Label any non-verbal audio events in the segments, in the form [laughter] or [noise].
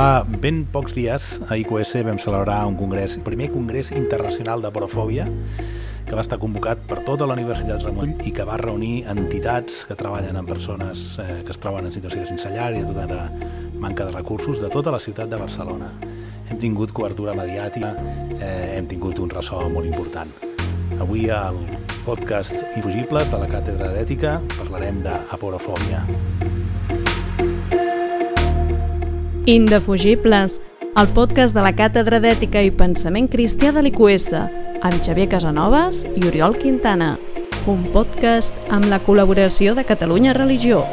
Fa ben pocs dies a IQS vam celebrar un congrés, el primer congrés internacional de porofòbia, que va estar convocat per tota la Universitat Ramon i que va reunir entitats que treballen amb persones eh, que es troben en situació llar i de tota la manca de recursos de tota la ciutat de Barcelona. Hem tingut cobertura mediàtica, eh, hem tingut un ressò molt important. Avui al podcast Infugibles de la Càtedra d'Ètica parlarem d'aporofòbia. Indefugibles, el podcast de la Càtedra d'Ètica i Pensament Cristià de l'IQS, amb Xavier Casanovas i Oriol Quintana. Un podcast amb la col·laboració de Catalunya Religió.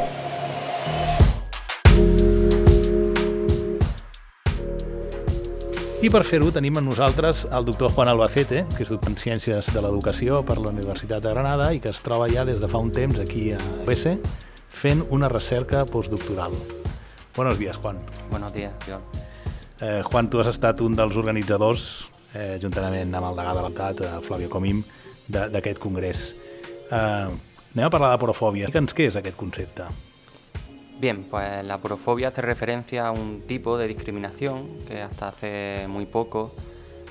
I per fer-ho tenim amb nosaltres el doctor Juan Albacete, que és doctor en Ciències de l'Educació per la Universitat de Granada i que es troba ja des de fa un temps aquí a UES fent una recerca postdoctoral. Buenos días, Juan. Buenos días, Oriol. Eh, Juan, tu has estat un dels organitzadors, eh, juntament amb el degà de l'Altat, eh, Flavio Comim, de- d'aquest congrés. Eh, anem a parlar de porofòbia. Explica'ns què és aquest concepte. Bien, pues la porofobia hace referencia a un tipo de discriminación que hasta hace muy poco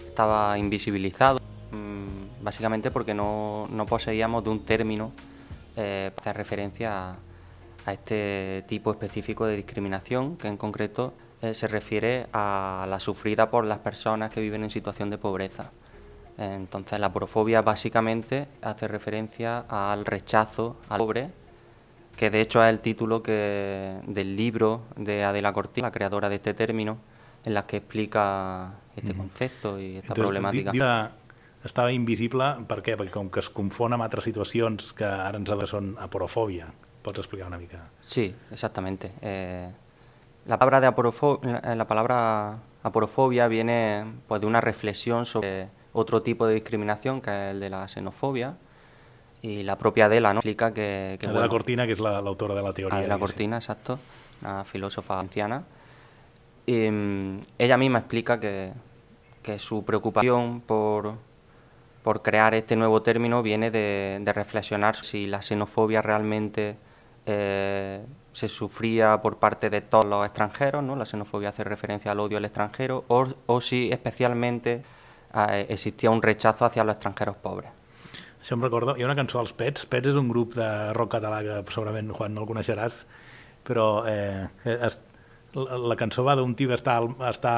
estaba invisibilizado, mm, básicamente porque no, no poseíamos de un término eh, que hace referencia a, a este tipo específico de discriminación, que en concreto eh, se refiere a la sufrida por las personas que viven en situación de pobreza. Entonces la porofobia básicamente hace referencia al rechazo al pobre que de hecho es el título que, del libro de Adela Cortina, la creadora de este término, en la que explica este concepto y esta problemàtica. di- di- estava invisible, per què? Perquè com que es confon amb altres situacions que ara ens són aporofòbia. Pots explicar una mica? Sí, exactamente. Eh, la palabra de aporofo- la, la palabra aporofobia viene pues, de una reflexión sobre otro tipo de discriminación, que es el de la xenofobia, y la propia Adela ¿no? explica que, que, Que bueno, la Cortina, que és la- l'autora de la teoria. Adela. Cortina, exacto, una filósofa anciana. Y, mm, ella misma explica que, que su preocupación por, por crear este nuevo término viene de, de reflexionar si la xenofobia realmente eh, se sufría por parte de todos los extranjeros, ¿no? la xenofobia hace referencia al odio al extranjero, o, o si especialmente eh, existía un rechazo hacia los extranjeros pobres. Això em recorda, hi ha una cançó dels Pets, Pets és un grup de rock català que segurament, Juan, no el coneixeràs, però eh, es, la, la cançó va d'un tio que està, al, està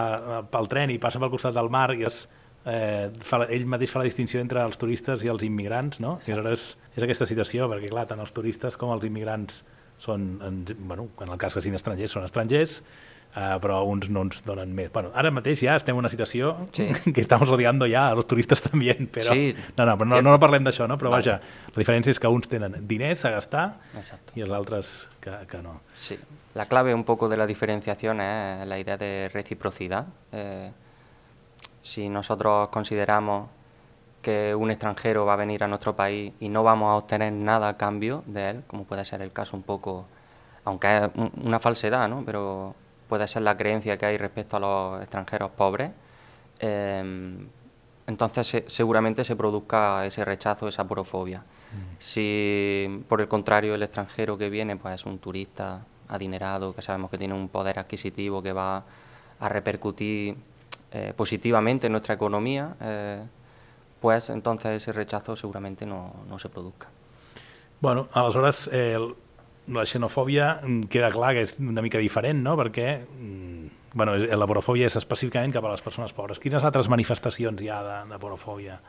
pel tren i passa pel costat del mar i es, eh, fa, ell mateix fa la distinció entre els turistes i els immigrants, no? I aleshores és aquesta situació, perquè clar, tant els turistes com els immigrants són, en, bueno, en el cas que siguin estrangers, són estrangers, Uh, però uns no ens donen més. Bueno, ara mateix ja estem en una situació Sí. [laughs] que estamos odiando ya a los turistas también, però... Sí. No, no, però no, no parlem d'això, no? Però vaja, la diferència és que uns tenen diners a gastar Exacto. i els altres que, que no. Sí, la clave un poco de la diferenciación es la idea de reciprocidad. Eh, si nosotros consideramos que un extranjero va a venir a nuestro país y no vamos a obtener nada a cambio de él, como puede ser el caso un poco, aunque es un- una falsedad, ¿no? pero puede ser la creencia que hay respecto a los extranjeros pobres, eh, entonces se- seguramente se produzca ese rechazo, esa porofobia. Si por el contrario el extranjero que viene pues es un turista adinerado, que sabemos que tiene un poder adquisitivo que va a repercutir eh, positivamente en nuestra economía, eh, pues entonces ese rechazo seguramente no, no se produzca. Bueno, aleshores, eh, la xenofòbia mm, queda clar que és una mica diferent, no? Perquè mm, bueno, la porofòbia és específicament cap a les persones pobres. Quines altres manifestacions hi ha de, de porofòbia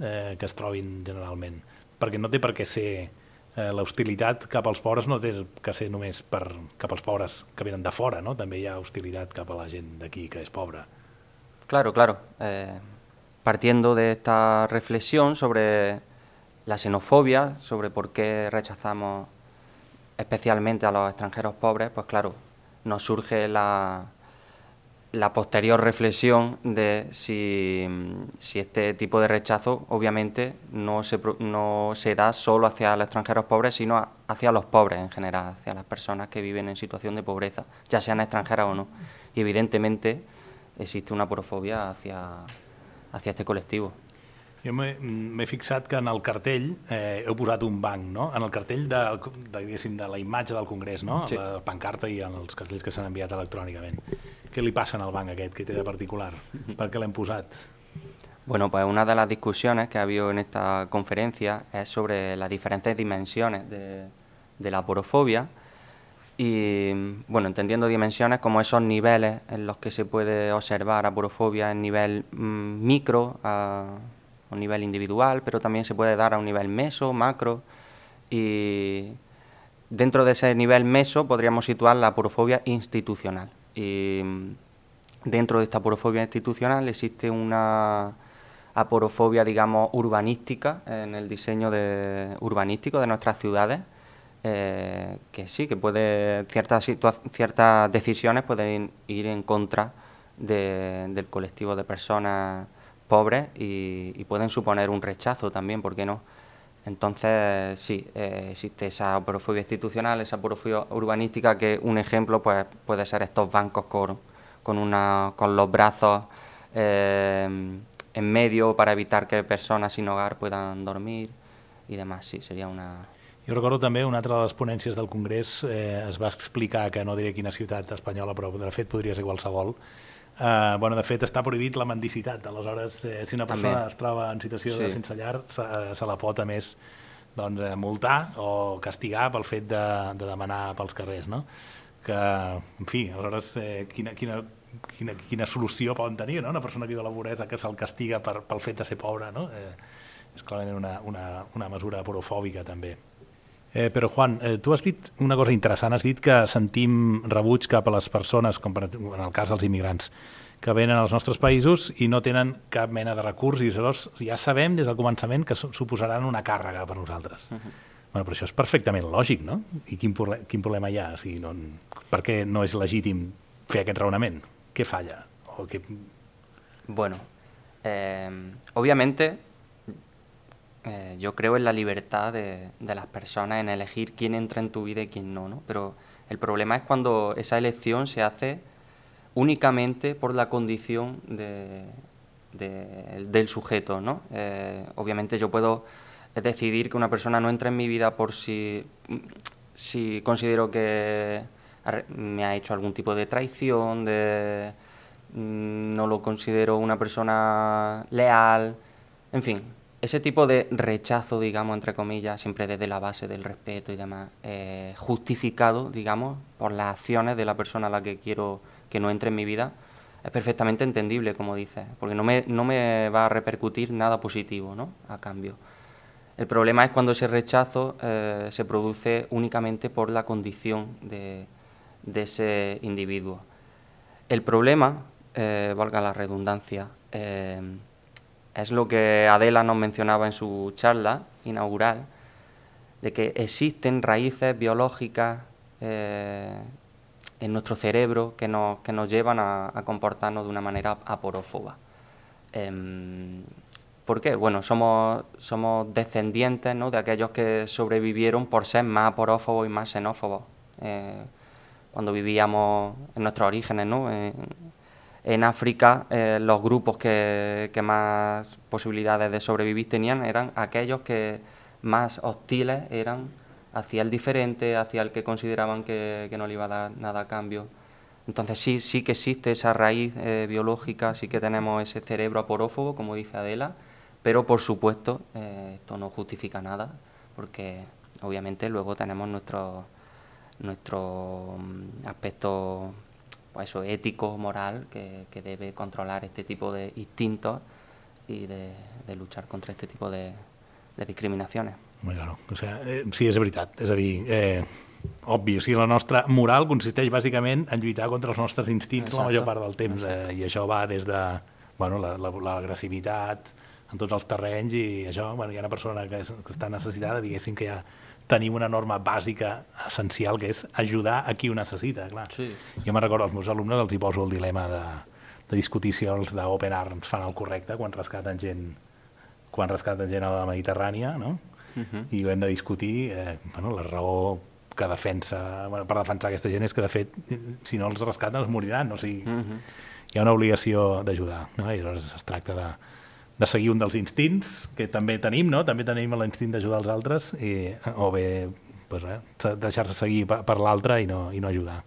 eh, que es trobin generalment? Perquè no té per què ser eh, l'hostilitat cap als pobres no té que ser només per, cap als pobres que venen de fora, no? També hi ha hostilitat cap a la gent d'aquí que és pobra. Claro, claro. eh, partiendo de esta reflexión sobre la xenofobia, sobre por qué rechazamos especialmente a los extranjeros pobres, pues claro, nos surge la, posterior reflexión de si, este tipo de rechazo obviamente no se, no se da solo hacia los extranjeros pobres, sino hacia los pobres en general, hacia las personas que viven en situación de pobreza, ya sean extranjeras o no. Y evidentemente existe una porofobia hacia, hacia este colectivo. Jo m'he fixat que en el cartell eh, heu posat un banc, no? En el cartell de, de, de la imatge del Congrés, no? Sí. La pancarta i en els cartells que s'han enviat electrònicament. Què li passa al banc aquest, que té de particular? Per què l'hem posat? Bueno, pues una de las discusiones que ha habido en esta conferencia es sobre las diferentes dimensiones de, de la porofobia y, bueno, entendiendo dimensiones como esos niveles en los que se puede observar aporofobia en nivel mm, micro, a, un nivel individual, pero también se puede dar a un nivel meso, macro y dentro de ese nivel meso podríamos situar la aporofobia institucional. Y mm, dentro de esta aporofobia institucional existe una aporofobia, digamos, urbanística en el diseño de, urbanístico de nuestras ciudades, eh, que sí, que puede ciertas, ciertas decisiones pueden ir en contra de- del colectivo de personas pobres y, y pueden suponer un rechazo también, ¿por qué no? Entonces, sí, eh, existe esa aporofobia institucional, esa aporofobia urbanística, que un ejemplo pues, puede ser estos bancos con, con, una, con los brazos eh, en medio para evitar que personas sin hogar puedan dormir y demás. Sí, sería una... Jo recordo també una altra de les ponències del Congrés eh, es va explicar que no diré quina ciutat espanyola, però de fet podria ser qualsevol. Eh, bueno, de fet està prohibit la mendicitat, aleshores eh, si una persona També. es troba en situació de Sí. sense llar se, se la pot a més doncs, eh, multar o castigar pel fet de, de demanar pels carrers, no? Que, en fi, aleshores eh, quina, quina, quina, quina solució poden tenir, no? Una persona que viu a la pobresa que se'l castiga per, pel fet de ser pobre, no? Eh, és clarament una, una, una mesura porofòbica també. Eh, però, Juan, eh, tu has dit una cosa interessant, has dit que sentim rebuig cap a les persones, com per, en el cas dels immigrants, que venen als nostres països i no tenen cap mena de recurs i llavors ja sabem des del començament que su- suposaran una càrrega per nosaltres. Uh -huh. bueno, però això és perfectament lògic, no? I quin, proble quin problema hi ha? O sigui, no, per què no és legítim fer aquest raonament? Què falla? O què... Bueno, eh, obviamente eh, yo creo en la libertad de, las personas en elegir quién entra en tu vida y quién no, ¿no? Pero el problema es cuando esa elección se hace únicamente por la condición de- de- del sujeto, ¿no? Eh, obviamente yo puedo decidir que una persona no entre en mi vida por si, si considero que me ha hecho algún tipo de traición, de mm, no lo considero una persona leal, en fin, ese tipo de rechazo, digamos, entre comillas, siempre desde la base del respeto y demás, eh, justificado, digamos, por las acciones de la persona a la que quiero que no entre en mi vida, es perfectamente entendible, como dices, porque no me, no me va a repercutir nada positivo, ¿no? A cambio. El problema es cuando ese rechazo eh, se produce únicamente por la condición de, ese individuo. El problema, eh, valga la redundancia, es lo que Adela nos mencionaba en su charla inaugural, de que existen raíces biológicas eh, en nuestro cerebro que nos, que nos llevan a, comportarnos de una manera aporófoba. Em, ¿Por qué? Bueno, somos, somos descendientes ¿no? de aquellos que sobrevivieron por ser más aporófobos y más xenófobos. Eh, cuando vivíamos en nuestros orígenes, ¿no? En, África, eh, los grupos que, más posibilidades de sobrevivir tenían eran aquellos que más hostiles eran hacia el diferente, hacia el que consideraban que, que no le iba a dar nada a cambio. Entonces sí, sí que existe esa raíz eh, biológica, sí que tenemos ese cerebro aporófobo, como dice Adela, pero por supuesto eh, esto no justifica nada, porque obviamente luego tenemos nuestro, nuestro mm, aspecto pues eso, ético, moral, que, que debe controlar este tipo de instintos y de, de luchar contra este tipo de, de discriminaciones. Home, claro. O sigui, eh, sí, és veritat. És a dir, eh, obvi, o sigui, la nostra moral consisteix bàsicament en lluitar contra els nostres instints Exacte. la major part del temps, eh, i això va des de bueno, la- la- l'agressivitat en tots els terrenys i això, bueno, hi ha una persona que, que està necessitada, diguéssim que ja tenim una norma bàsica essencial que és ajudar a qui ho necessita, clar. Sí. Jo me'n recordo, als meus alumnes els hi poso el dilema de, de discutir si els d'Open Arms fan el correcte quan rescaten gent quan rescaten gent a la Mediterrània, no? Ujú. i ho hem de discutir, eh, bueno, la raó que defensa, bueno, per defensar aquesta gent és que, de fet, si no els rescaten, els moriran. O sigui, Ujú. hi ha una obligació d'ajudar, no? I llavors es tracta de, de seguir un dels instints que també tenim, no? També tenim l'instint d'ajudar els altres i, o bé pues, eh, deixar-se seguir per, per l'altre i, no, i no ajudar.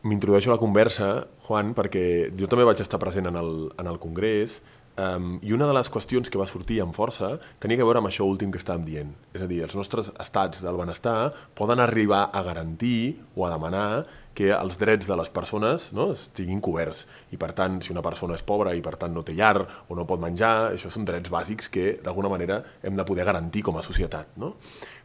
M'introdueixo a la conversa, Juan, perquè jo també vaig estar present en el, en el Congrés Um, I una de les qüestions que va sortir amb força tenia a veure amb això últim que estàvem dient. És a dir, els nostres estats del benestar poden arribar a garantir o a demanar que els drets de les persones no, estiguin coberts. I per tant, si una persona és pobra i per tant no té llar o no pot menjar, això són drets bàsics que d'alguna manera hem de poder garantir com a societat. No?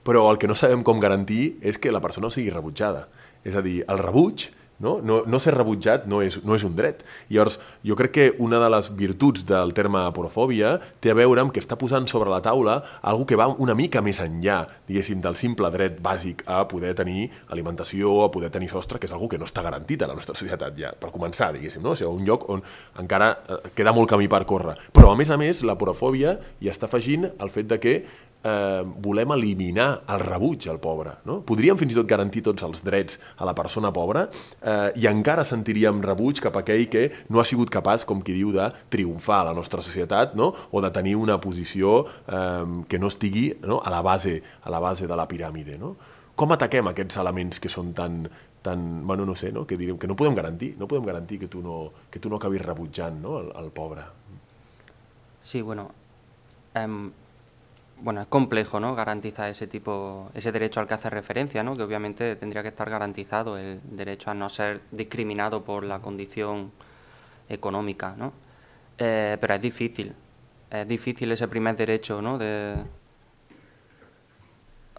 Però el que no sabem com garantir és que la persona sigui rebutjada. És a dir, el rebuig no? No, no ser rebutjat no és, no és un dret. Llavors, jo crec que una de les virtuts del terme porofòbia té a veure amb que està posant sobre la taula algo que va una mica més enllà, diguéssim, del simple dret bàsic a poder tenir alimentació, a poder tenir sostre, que és algo que no està garantit a la nostra societat ja, per començar, diguéssim, no? O sigui, un lloc on encara eh, queda molt camí per córrer. Però, a més a més, la porofòbia hi està afegint el fet de que eh, volem eliminar el rebuig al pobre. No? Podríem fins i tot garantir tots els drets a la persona pobra eh, i encara sentiríem rebuig cap a aquell que no ha sigut capaç, com qui diu, de triomfar a la nostra societat no? o de tenir una posició eh, que no estigui no? a, la base, a la base de la piràmide. No? Com ataquem aquests elements que són tan, tan, bueno, no sé, no? que direm que no podem garantir, no podem garantir que tu no, que tu no acabis rebutjant no? el, el pobre. Sí, bueno, um, bueno, es complejo, ¿no? Garantizar ese tipo, ese derecho al que hace referencia, ¿no? Que obviamente tendría que estar garantizado el derecho a no ser discriminado por la condición económica, ¿no? Eh, pero es difícil, es difícil ese primer derecho, ¿no? De...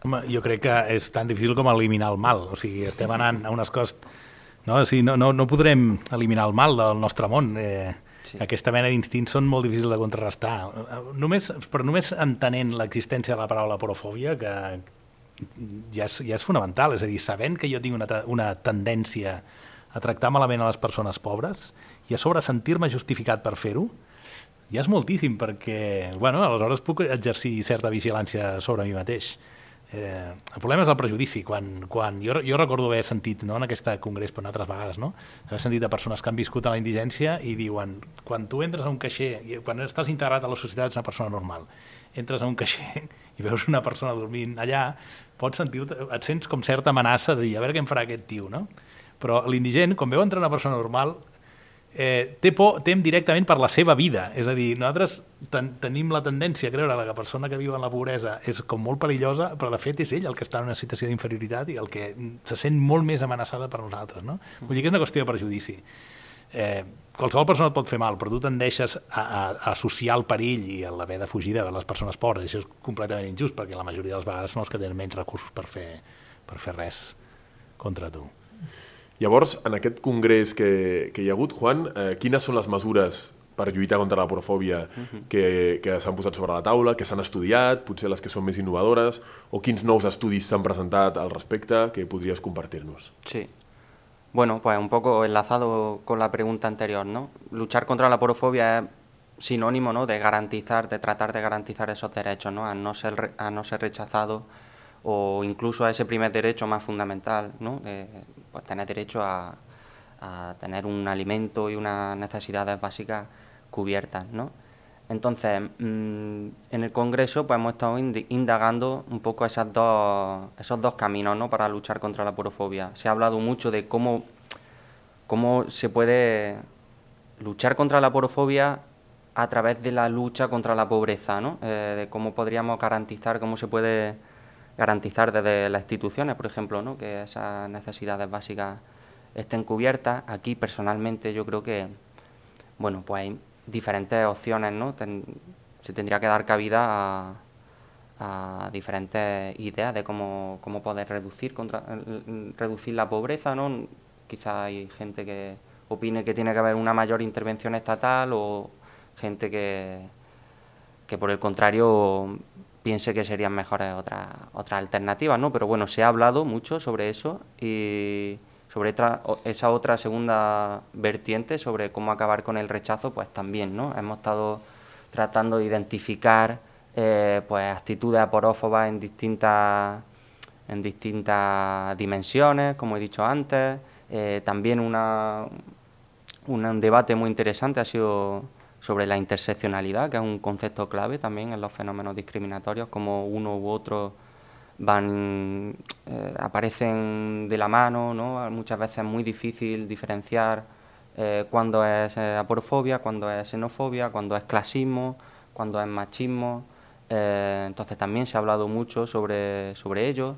Home, que és tan difícil com eliminar el mal, o sigui, a unes coses... No, o no, no, no podrem eliminar el mal del nostre món, eh, Sí. Aquesta mena d'instints són molt difícils de contrarrestar. Només, però només entenent l'existència de la paraula porofòbia, que ja és, ja és fonamental, és a dir, sabent que jo tinc una, una tendència a tractar malament a les persones pobres i a sobre sentir-me justificat per fer-ho, ja és moltíssim, perquè, bueno, aleshores puc exercir certa vigilància sobre mi mateix. Eh, el problema és el prejudici. Quan, quan jo, jo recordo haver sentit no, en aquesta congrés, però en altres vegades, no? haver sentit de persones que han viscut a la indigència i diuen, quan tu entres a un caixer, quan estàs integrat a la societat ets una persona normal, entres a un caixer i veus una persona dormint allà, pots sentir et sents com certa amenaça de dir, a veure què em farà aquest tio, no? Però l'indigent, quan veu entrar una persona normal, eh, té por, tem directament per la seva vida. És a dir, nosaltres ten tenim la tendència a creure que la persona que viu en la pobresa és com molt perillosa, però de fet és ell el que està en una situació d'inferioritat i el que se sent molt més amenaçada per nosaltres. No? Vull dir que és una qüestió de prejudici. Eh, qualsevol persona et pot fer mal, però tu tendeixes a, a, a associar el perill i l'haver de fugir de les persones pobres. Això és completament injust, perquè la majoria de les vegades són els que tenen menys recursos per fer, per fer res contra tu. Llavors, en aquest congrés que, que hi ha hagut, Juan, eh, quines són les mesures per lluitar contra la porofòbia uh -huh. que, que s'han posat sobre la taula, que s'han estudiat, potser les que són més innovadores, o quins nous estudis s'han presentat al respecte que podries compartir-nos? Sí. Bueno, pues un poco enlazado con la pregunta anterior, ¿no? Luchar contra la porofobia es sinónimo, ¿no? De garantizar, de tratar de garantizar esos derechos, ¿no? A no ser, a no ser rechazado o incluso a ese primer derecho más fundamental, ¿no? pues tener derecho a, tener un alimento y unas necesidades básicas cubiertas, ¿no? Entonces, mm, en el Congreso pues hemos estado indagando un poco esas dos, esos dos caminos ¿no? para luchar contra la porofobia. Se ha hablado mucho de cómo, cómo se puede luchar contra la porofobia a través de la lucha contra la pobreza, ¿no? Eh, de cómo podríamos garantizar, cómo se puede garantizar desde las instituciones, por ejemplo, ¿no? que esas necesidades básicas estén cubiertas. Aquí, personalmente, yo creo que, bueno, pues hay diferentes opciones, ¿no? se tendría que dar cabida a, diferentes ideas de cómo, cómo poder reducir, contra, reducir la pobreza, ¿no? Quizá hay gente que opine que tiene que haber una mayor intervención estatal o gente que, que por el contrario piense que serían mejores otras otras alternativas, ¿no? Pero bueno, se ha hablado mucho sobre eso y sobre esa otra segunda vertiente, sobre cómo acabar con el rechazo, pues también, ¿no? Hemos estado tratando de identificar eh, pues actitudes aporófobas en distintas en distintas dimensiones, como he dicho antes, eh, también una, un debate muy interesante ha sido sobre la interseccionalidad, que es un concepto clave también en los fenómenos discriminatorios, como uno u otro van eh, aparecen de la mano, ¿no? muchas veces es muy difícil diferenciar eh, cuándo es eh, aporofobia, cuándo es xenofobia, cuándo es clasismo, cuándo es machismo. entonces también se ha hablado mucho sobre, sobre ello.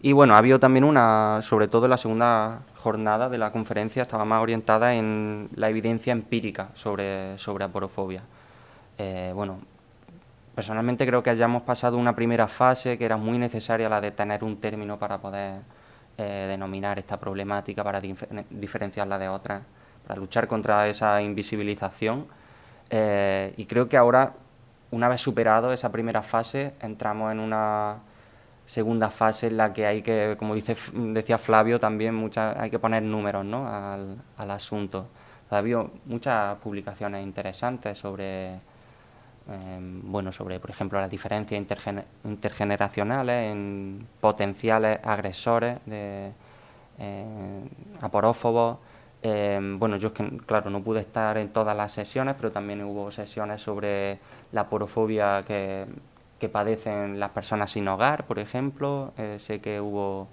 Y bueno, ha habido también una, sobre todo la segunda jornada de la conferencia, estaba más orientada en la evidencia empírica sobre, sobre aporofobia. Eh, bueno, personalmente creo que hayamos pasado una primera fase que era muy necesaria, la de tener un término para poder eh, denominar esta problemática, para diferenciarla de otras, para luchar contra esa invisibilización. Eh, y creo que ahora, una vez superado esa primera fase, entramos en una segunda fase en la que hay que, como dice, decía Flavio, también mucha, hay que poner números ¿no? al, al asunto. Ha habido muchas publicaciones interesantes sobre, em, bueno, sobre, por ejemplo, las diferencias intergeneracionales en potenciales agresores de eh, aporófobos. Em, bueno, yo es que, claro, no pude estar en todas las sesiones, pero también hubo sesiones sobre la aporofobia que que padecen las personas sin hogar, por ejemplo. Eh, sé que hubo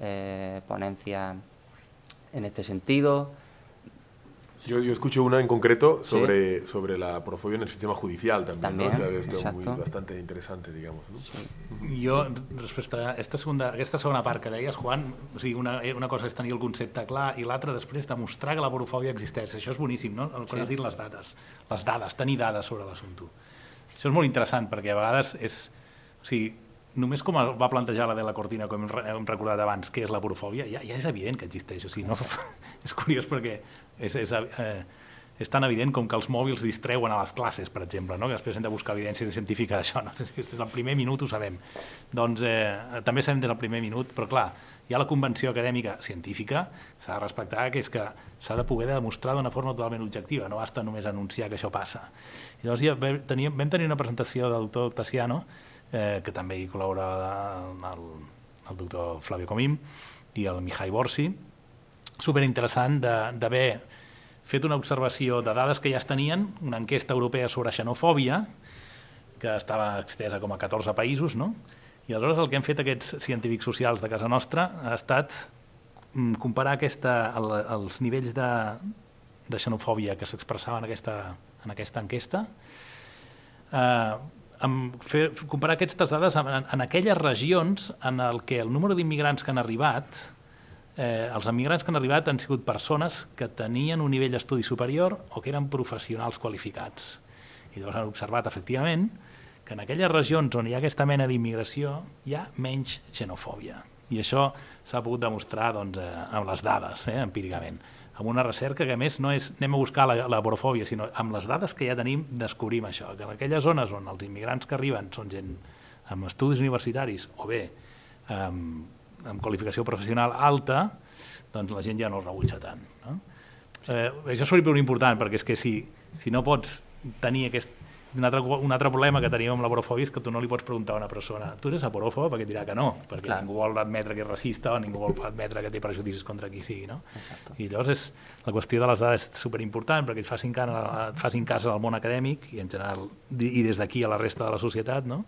eh, ponencias en este sentido. Yo, yo, escuché una en concreto sobre, ¿Sí? sobre la porofobia en el sistema judicial también, también ¿no? O sea, esto muy, bastante interesante, digamos. No? Sí. Jo, respecte a esta segunda, aquesta segona part que deies, Juan, o sigui, una, una cosa és tenir el concepte clar i l'altra després demostrar que la porofòbia existeix. Això és boníssim, no? El que sí. has dit les dades. Les dades, tenir dades sobre l'assumpte. Això és molt interessant perquè a vegades és... O sigui, només com va plantejar la de la Cortina, com hem recordat abans, què és la porofòbia, ja, ja és evident que existeix. O sigui, no, [laughs] és curiós perquè és, és, eh, és tan evident com que els mòbils distreuen a les classes, per exemple, no? que després hem de buscar evidència científica d'això. No? [laughs] Des del primer minut ho sabem. Doncs eh, també sabem des del primer minut, però clar, hi ha la convenció acadèmica científica, s'ha de respectar, que és que s'ha de poder demostrar d'una forma totalment objectiva, no basta només anunciar que això passa. I llavors ja tenir, vam tenir una presentació del doctor Tassiano, eh, que també hi col·laborava el, el doctor Flavio Comim i el Mihai Borsi, superinteressant d'haver fet una observació de dades que ja es tenien, una enquesta europea sobre xenofòbia, que estava extesa com a 14 països, no? I aleshores el que han fet aquests científics socials de casa nostra ha estat mm, comparar aquesta, el, els nivells de, de xenofòbia que s'expressaven en, aquesta, en aquesta enquesta, eh, amb fer, comparar aquestes dades en, en aquelles regions en el que el número d'immigrants que han arribat, eh, els immigrants que han arribat han sigut persones que tenien un nivell d'estudi superior o que eren professionals qualificats. I llavors han observat, efectivament, que en aquelles regions on hi ha aquesta mena d'immigració hi ha menys xenofòbia. I això s'ha pogut demostrar doncs, eh, amb les dades, eh, empíricament. Amb una recerca que, a més, no és anem a buscar la, la borofòbia, sinó amb les dades que ja tenim descobrim això, que en aquelles zones on els immigrants que arriben són gent amb estudis universitaris o bé amb, amb qualificació professional alta, doncs la gent ja no el rebutja tant. No? Eh, això és molt important, perquè és que si, si no pots tenir aquest, un altre, un altre problema que tenim amb la porofòbia és que tu no li pots preguntar a una persona tu eres aporòfoba? Perquè et dirà que no, perquè Clar. ningú vol admetre que és racista o ningú vol admetre que té prejudicis contra qui sigui. No? Exacto. I llavors és, la qüestió de les dades és superimportant perquè et facin, cas, et facin cas al món acadèmic i en general i des d'aquí a la resta de la societat no?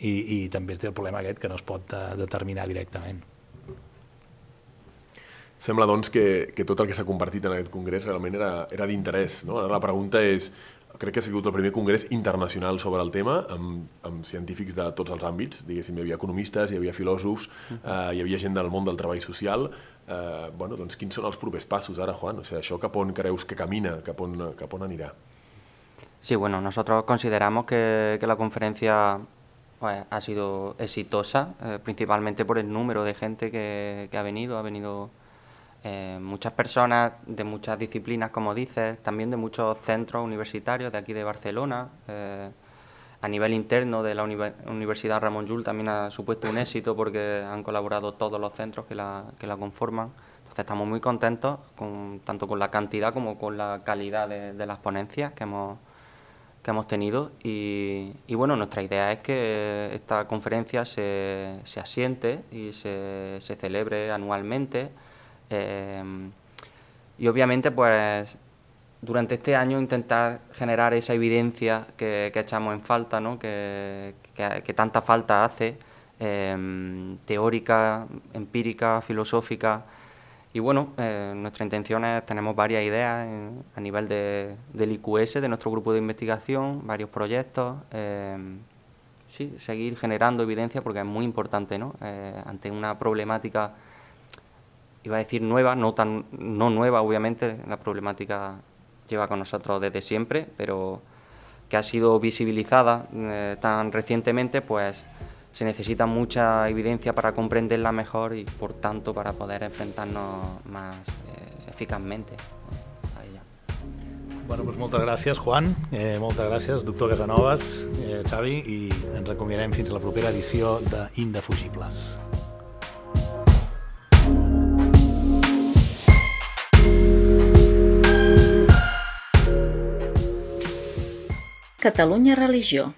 I, i també té el problema aquest que no es pot uh, determinar directament. Sembla, doncs, que, que tot el que s'ha compartit en aquest congrés realment era, era d'interès. No? Ara la pregunta és, crec que ha sigut el primer congrés internacional sobre el tema, amb, amb científics de tots els àmbits, diguéssim, hi havia economistes, hi havia filòsofs, eh, hi havia gent del món del treball social. Eh, bueno, doncs quins són els propers passos ara, Juan? O sigui, això cap on creus que camina, cap on, cap on anirà? Sí, bueno, nosotros consideramos que, que la conferencia pues, ha sido exitosa, eh, principalmente por el número de gente que, que ha venido, ha venido eh, muchas personas de muchas disciplinas, como dices, también de muchos centros universitarios de aquí de Barcelona. Eh, a nivel interno de la Universidad Ramón Llull también ha supuesto un éxito porque han colaborado todos los centros que la, que la conforman. Entonces estamos muy contentos con, tanto con la cantidad como con la calidad de, las ponencias que hemos, que hemos tenido y, y, bueno, nuestra idea es que esta conferencia se, se asiente y se, se celebre anualmente Eh, y obviamente, pues durante este año intentar generar esa evidencia que, echamos en falta, ¿no? que, que, tanta falta hace, em, teórica, empírica, filosófica. Y bueno, eh, nuestra intención es, tenemos varias ideas a nivel de, del IQS, de nuestro grupo de investigación, varios proyectos. Em, sí, seguir generando evidencia porque es muy importante, ¿no? Eh, ante una problemática, iba a decir nueva, no tan no nueva, obviamente, la problemática lleva con nosotros desde siempre, pero que ha sido visibilizada eh, tan recientemente, pues se necesita mucha evidencia para comprenderla mejor y por tanto para poder enfrentarnos más eh, eficazmente a ella. Bueno, pues moltes gràcies, Juan, eh, moltes gràcies, doctor Casanovas, eh, Xavi, i ens acomiadarem fins a la propera edició d'Indefugibles. Catalunya Religió